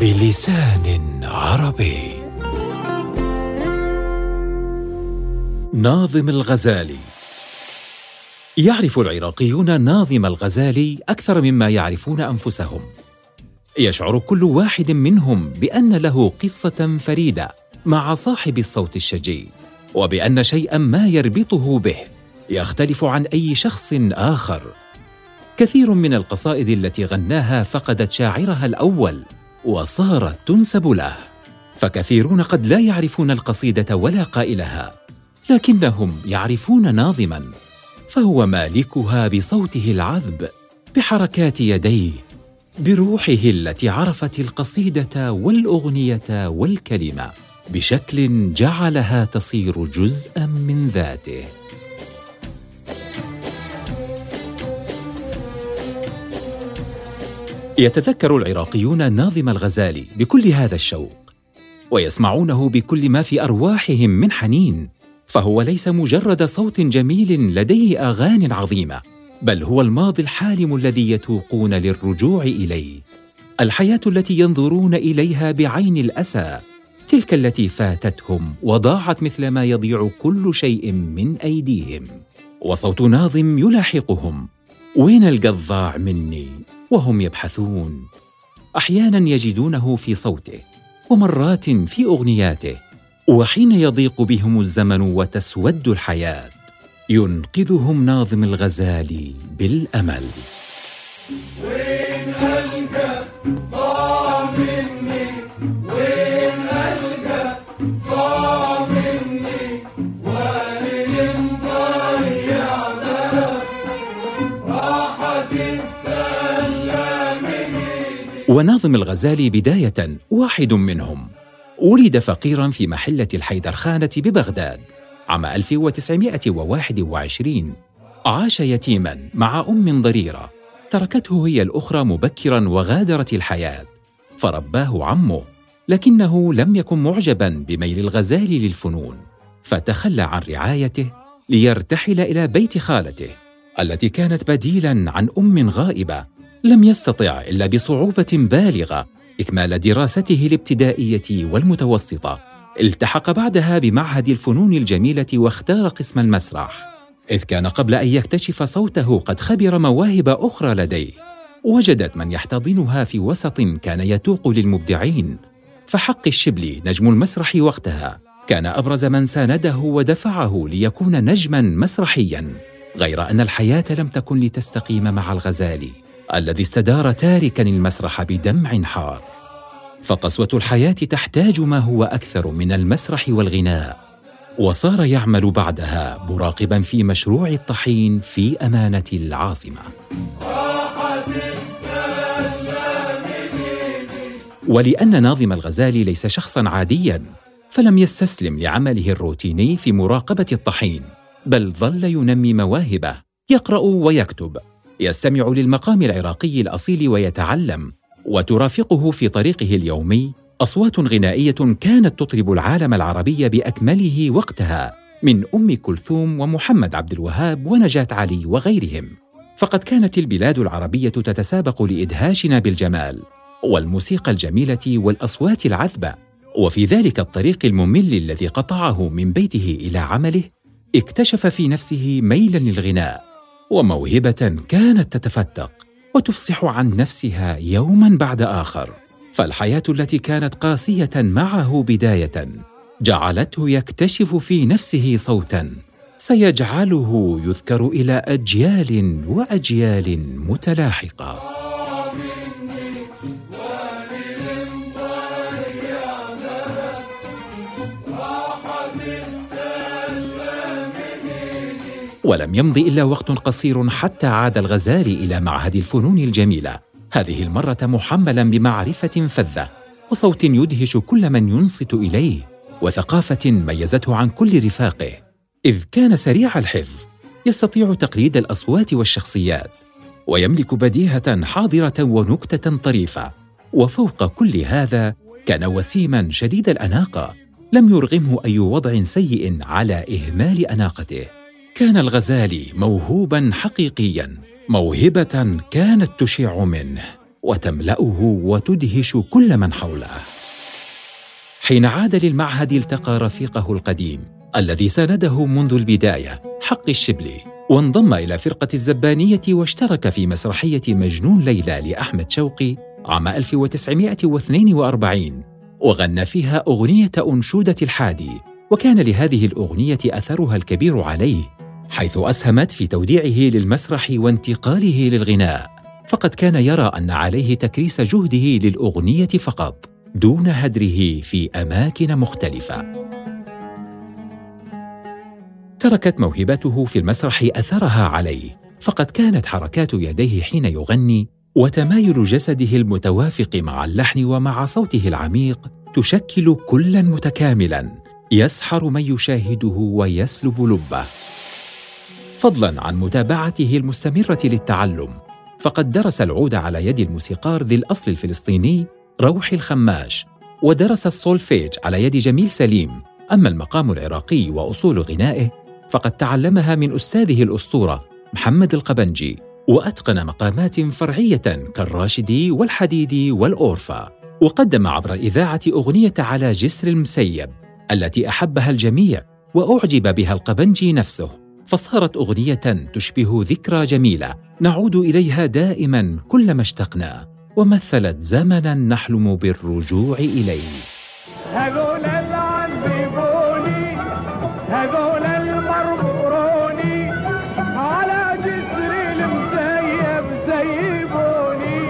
بلسان عربي. ناظم الغزالي. يعرف العراقيون ناظم الغزالي أكثر مما يعرفون أنفسهم. يشعر كل واحد منهم بأن له قصة فريدة مع صاحب الصوت الشجي وبأن شيئا ما يربطه به يختلف عن أي شخص آخر. كثير من القصائد التي غناها فقدت شاعرها الأول وصارت تنسب له. فكثيرون قد لا يعرفون القصيدة ولا قائلها لكنهم يعرفون ناظما. فهو مالكها بصوته العذب بحركات يديه بروحه التي عرفت القصيدة والأغنية والكلمة بشكل جعلها تصير جزءا من ذاته. يتذكر العراقيون ناظم الغزالي بكل هذا الشوق ويسمعونه بكل ما في أرواحهم من حنين فهو ليس مجرد صوت جميل لديه اغان عظيمة بل هو الماضي الحالم الذي يتوقون للرجوع إليه الحياة التي ينظرون إليها بعين الأسى تلك التي فاتتهم وضاعت مثلما يضيع كل شيء من أيديهم وصوت ناظم يلاحقهم وين القضاع مني؟ وهم يبحثون. أحيانا يجدونه في صوته ومرات في أغنياته وحين يضيق بهم الزمن وتسود الحياة ينقذهم ناظم الغزالي بالأمل. وناظم الغزالي بداية واحد منهم. ولد فقيرا في محلة الحيدرخانة ببغداد عام 1921 عاش يتيما مع أم ضريرة. تركته هي الأخرى مبكرا وغادرت الحياة. فرباه عمه لكنه لم يكن معجبا بميل الغزال للفنون. فتخلى عن رعايته ليرتحل إلى بيت خالته التي كانت بديلا عن أم غائبة. لم يستطع إلا بصعوبة بالغة إكمال دراسته الابتدائية والمتوسطة. التحق بعدها بمعهد الفنون الجميلة واختار قسم المسرح. إذ كان قبل أن يكتشف صوته قد خبر مواهب أخرى لديه. وجدت من يحتضنها في وسط كان يتوق للمبدعين. فحق الشبلي نجم المسرح وقتها. كان أبرز من سانده ودفعه ليكون نجما مسرحيا. غير أن الحياة لم تكن لتستقيم مع الغزالي. الذي استدار تاركا المسرح بدمع حار. فقسوة الحياة تحتاج ما هو أكثر من المسرح والغناء وصار يعمل بعدها مراقبا في مشروع الطحين في أمانة العاصمة. ولأن ناظم الغزالي ليس شخصا عاديا فلم يستسلم لعمله الروتيني في مراقبة الطحين بل ظل ينمي مواهبه يقرأ ويكتب. يستمع للمقام العراقي الأصيل ويتعلم وترافقه في طريقه اليومي أصوات غنائية كانت تطرب العالم العربي بأكمله وقتها من أم كلثوم ومحمد عبد الوهاب ونجاة علي وغيرهم. فقد كانت البلاد العربية تتسابق لإدهاشنا بالجمال والموسيقى الجميلة والأصوات العذبة وفي ذلك الطريق الممل الذي قطعه من بيته إلى عمله اكتشف في نفسه ميلا للغناء. وموهبة كانت تتفتق وتفصح عن نفسها يوما بعد آخر. فالحياة التي كانت قاسية معه بداية جعلته يكتشف في نفسه صوتا سيجعله يذكر إلى أجيال وأجيال متلاحقة. ولم يمض إلا وقت قصير حتى عاد الغزالي إلى معهد الفنون الجميلة. هذه المرة محملا بمعرفة فذة وصوت يدهش كل من ينصت إليه وثقافة ميزته عن كل رفاقه. إذ كان سريع الحفظ يستطيع تقليد الأصوات والشخصيات ويملك بديهة حاضرة ونكتة طريفة. وفوق كل هذا كان وسيما شديد الأناقة. لم يرغمه أي وضع سيء على إهمال أناقته. كان الغزالي موهوبا حقيقيا موهبة كانت تشع منه وتملأه وتدهش كل من حوله. حين عاد للمعهد التقى رفيقه القديم الذي سانده منذ البداية حق الشبلي وانضم إلى فرقة الزبانية واشترك في مسرحية مجنون ليلى لأحمد شوقي عام 1942 وغنى فيها أغنية أنشودة الحادي وكان لهذه الأغنية أثرها الكبير عليه حيث أسهمت في توديعه للمسرح وانتقاله للغناء. فقد كان يرى أن عليه تكريس جهده للأغنية فقط دون هدره في أماكن مختلفة. تركت موهبته في المسرح أثرها عليه فقد كانت حركات يديه حين يغني وتمايل جسده المتوافق مع اللحن ومع صوته العميق تشكل كلا متكاملا يسحر من يشاهده ويسلب لبه. فضلا عن متابعته المستمرة للتعلم. فقد درس العود على يد الموسيقار ذي الأصل الفلسطيني روحي الخماش ودرس السولفيج على يد جميل سليم. أما المقام العراقي وأصول غنائه فقد تعلمها من أستاذه الأسطورة محمد القبنجي وأتقن مقامات فرعية كالراشدي والحديدي والأورفا. وقدم عبر الاذاعه أغنية على جسر المسيب التي أحبها الجميع وأعجب بها القبنجي نفسه. فصارت أغنية تشبه ذكرى جميلة نعود إليها دائما كلما اشتقنا ومثلت زمنا نحلم بالرجوع إليه. هذول العنبيبوني هذول المرمروني على جسر المسيب سيبوني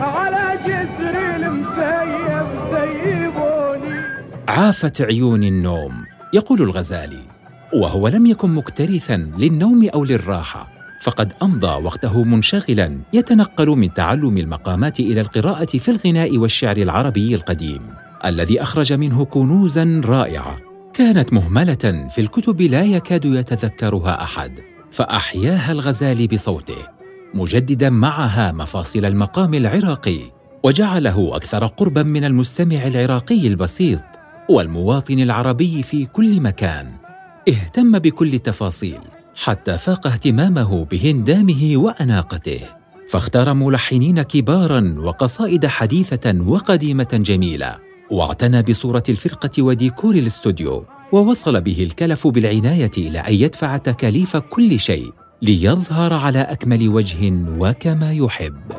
على جسر المسيب سيبوني. عافت عيون النوم يقول الغزالي. وهو لم يكن مكترثا للنوم أو للراحة فقد أمضى وقته منشغلا يتنقل من تعلم المقامات إلى القراءة في الغناء والشعر العربي القديم الذي أخرج منه كنوزا رائعة. كانت مهملة في الكتب لا يكاد يتذكرها أحد فأحياها الغزالي بصوته مجددا معها مفاصل المقام العراقي وجعله أكثر قربا من المستمع العراقي البسيط والمواطن العربي في كل مكان. اهتم بكل التفاصيل حتى فاق اهتمامه بهندامه وأناقته. فاختار ملحنين كبارا وقصائد حديثة وقديمة جميلة. واعتنى بصورة الفرقة وديكور الاستوديو ووصل به الكلف بالعناية إلى أن يدفع تكاليف كل شيء ليظهر على أكمل وجه وكما يحب.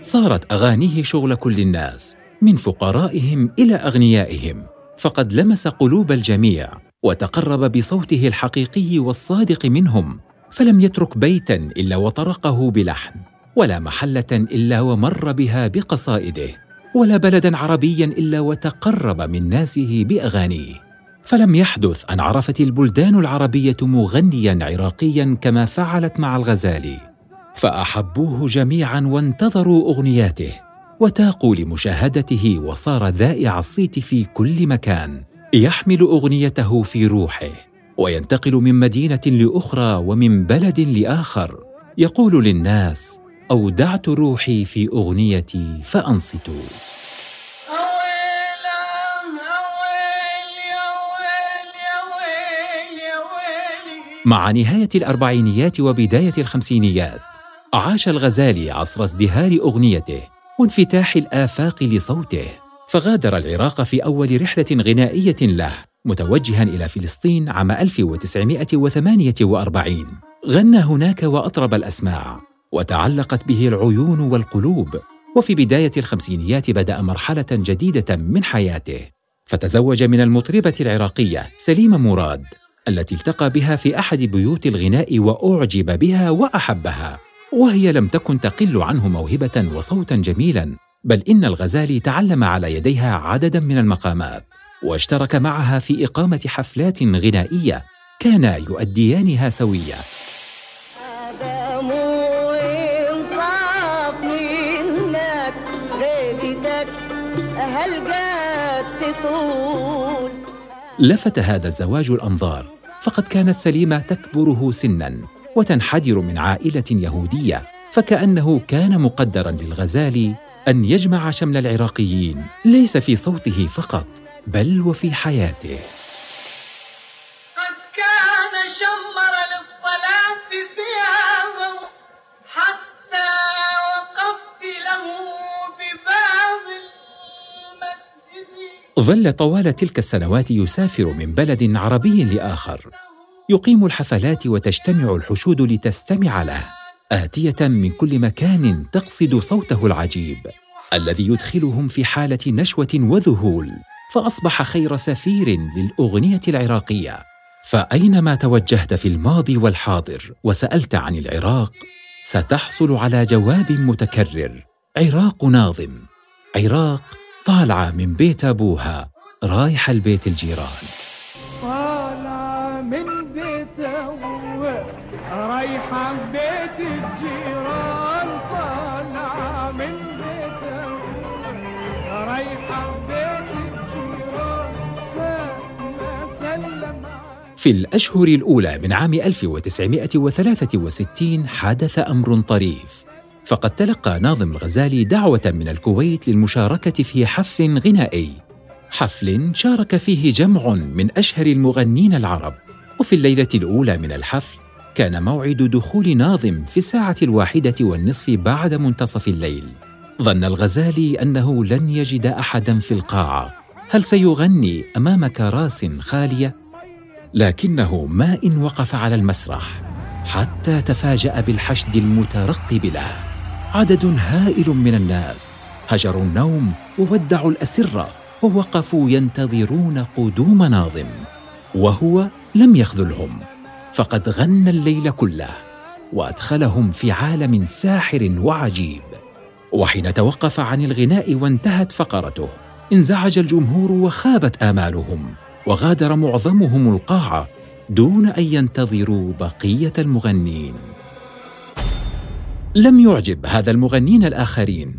صارت أغانيه شغل كل الناس من فقرائهم إلى أغنيائهم فقد لمس قلوب الجميع وتقرب بصوته الحقيقي والصادق منهم فلم يترك بيتا إلا وطرقه بلحن ولا محلة إلا ومر بها بقصائده ولا بلدا عربيا إلا وتقرب من ناسه بأغانيه. فلم يحدث أن عرفت البلدان العربية مغنيا عراقيا كما فعلت مع الغزالي فأحبوه جميعا وانتظروا أغنياته. وتاقوا لمشاهدته وصار ذائع الصيت في كل مكان يحمل أغنيته في روحه وينتقل من مدينة لأخرى ومن بلد لآخر. يقول للناس أودعت روحي في أغنيتي فأنصتوا. مع نهاية الأربعينيات وبداية الخمسينيات عاش الغزالي عصر ازدهار أغنيته. وانفتاح الآفاق لصوته. فغادر العراق في أول رحلة غنائية له متوجها إلى فلسطين عام 1948 غنى هناك وأطرب الأسماع وتعلقت به العيون والقلوب. وفي بداية الخمسينيات بدأ مرحلة جديدة من حياته. فتزوج من المطربة العراقية سليمة مراد التي التقى بها في أحد بيوت الغناء وأعجب بها وأحبها. وهي لم تكن تقل عنه موهبة وصوتا جميلا بل إن الغزالي تعلم على يديها عددا من المقامات واشترك معها في إقامة حفلات غنائية كانا يؤديانها سويا. لفت هذا الزواج الأنظار فقد كانت سليمة تكبره سنا. وتنحدر من عائلة يهودية فكأنه كان مقدرا للغزالي أن يجمع شمل العراقيين ليس في صوته فقط بل وفي حياته. ظل طوال تلك السنوات يسافر من بلد عربي لآخر. يقيم الحفلات وتجتمع الحشود لتستمع له آتية من كل مكان تقصد صوته العجيب الذي يدخلهم في حالة نشوة وذهول فأصبح خير سفير للأغنية العراقية. فأينما توجهت في الماضي والحاضر وسألت عن العراق ستحصل على جواب متكرر عراق ناظم. عراق طالعة من بيت أبوها رايحه لبيت الجيران. رايحه بيت الجيران طالعه من بيت ابوها رايحه بيت الجيران سلم. في الأشهر الأولى من عام 1963 حدث أمر طريف فقد تلقى ناظم الغزالي دعوة من الكويت للمشاركة في حفل غنائي. حفل شارك فيه جمع من أشهر المغنين العرب وفي الليلة الأولى من الحفل كان موعد دخول ناظم في الساعة الواحدة والنصف بعد منتصف الليل. ظن الغزالي أنه لن يجد أحدا في القاعة. هل سيغني أمام كراس خالية؟ لكنه ما إن وقف على المسرح حتى تفاجأ بالحشد المترقب له. عدد هائل من الناس هجروا النوم وودعوا الأسرة ووقفوا ينتظرون قدوم ناظم. وهو لم يخذلهم. فقد غنى الليل كله وأدخلهم في عالم ساحر وعجيب. وحين توقف عن الغناء وانتهت فقرته انزعج الجمهور وخابت آمالهم وغادر معظمهم القاعه دون أن ينتظروا بقية المغنين. لم يعجب هذا المغنين الآخرين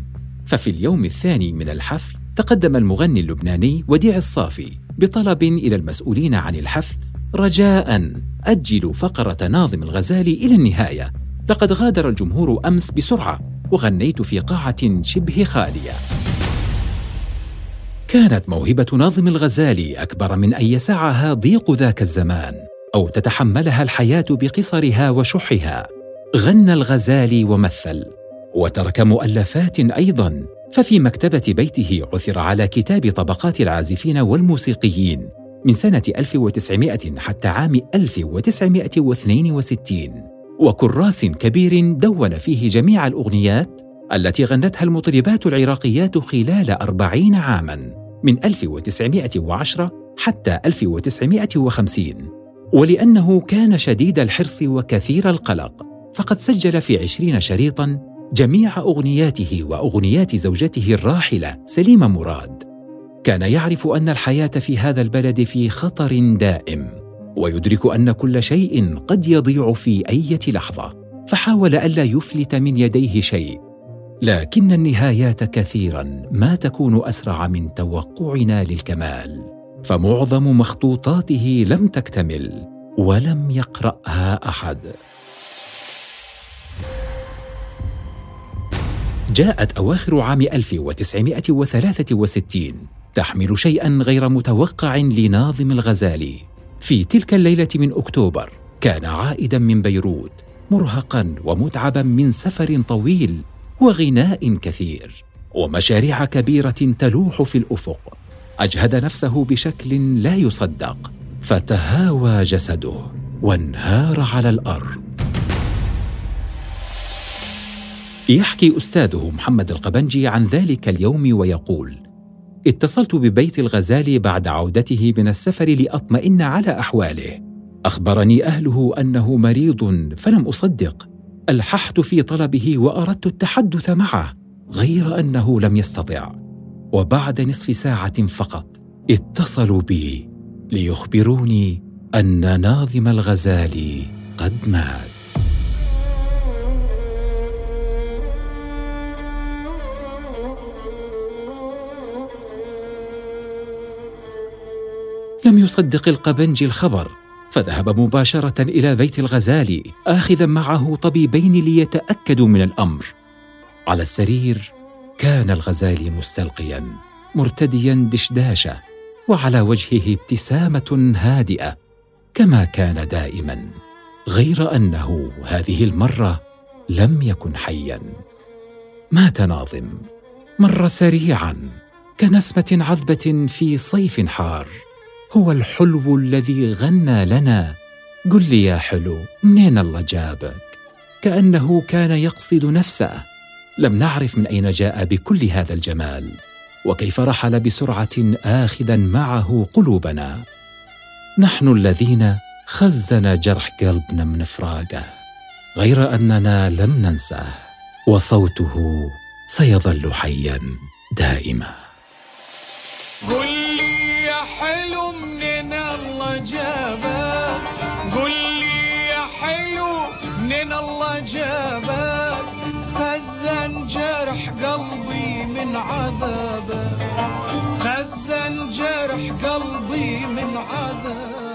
ففي اليوم الثاني من الحفل تقدم المغني اللبناني وديع الصافي بطلب إلى المسؤولين عن الحفل رجاء. اجلوا فقرة ناظم الغزالي إلى النهاية. لقد غادر الجمهور أمس بسرعة وغنيت في قاعة شبه خالية. كانت موهبة ناظم الغزالي أكبر من أن يسعها ضيق ذاك الزمان أو تتحملها الحياة بقصرها وشحها. غنى الغزالي ومثل وترك مؤلفات أيضا. ففي مكتبة بيته عثر على كتاب طبقات العازفين والموسيقيين. من سنة 1900 حتى عام 1962 وكراس كبير دون فيه جميع الأغنيات التي غنتها المطربات العراقيات خلال أربعين عاماً من 1910 حتى 1950 ولأنه كان شديد الحرص وكثير القلق فقد سجل في عشرين شريطاً جميع أغنياته وأغنيات زوجته الراحلة سليمة مراد. كان يعرف أن الحياة في هذا البلد في خطر دائم ويدرك أن كل شيء قد يضيع في أي لحظة فحاول ألا يفلت من يديه شيء. لكن النهايات كثيرا ما تكون أسرع من توقعنا للكمال فمعظم مخطوطاته لم تكتمل ولم يقرأها أحد. جاءت أواخر عام 1963 تحمل شيئا غير متوقع لناظم الغزالي في تلك الليلة من أكتوبر كان عائدا من بيروت مرهقا ومتعبا من سفر طويل وغناء كثير ومشاريع كبيرة تلوح في الأفق. أجهد نفسه بشكل لا يصدق فتهاوى جسده وانهار على الأرض. يحكي أستاذه محمد القبنجي عن ذلك اليوم ويقول اتصلت ببيت الغزالي بعد عودته من السفر لأطمئن على أحواله. أخبرني أهله أنه مريض فلم أصدق. ألححت في طلبه وأردت التحدث معه غير أنه لم يستطع. وبعد نصف ساعة فقط اتصلوا بي ليخبروني أن ناظم الغزالي قد مات. لم يصدق القبنجي الخبر فذهب مباشرة إلى بيت الغزالي آخذا معه طبيبين ليتأكدوا من الأمر. على السرير كان الغزالي مستلقيا مرتديا دشداشة وعلى وجهه ابتسامة هادئة كما كان دائما غير أنه هذه المرة لم يكن حيا. مات ناظم مر سريعا كنسمة عذبة في صيف حار. هو الحلو الذي غنى لنا. قل لي يا حلو منين الله جابك؟ كأنه كان يقصد نفسه. لم نعرف من أين جاء بكل هذا الجمال. وكيف رحل بسرعة آخذا معه قلوبنا. نحن الذين خزن جرح قلبنا من فراقه غير أننا لم ننساه. وصوته سيظل حيا دائما. قل لي يا حلو جابك قل لي يا حلو منين الله جابك خزن جرح قلبي من عذابك خزن جرح قلبي من عذابك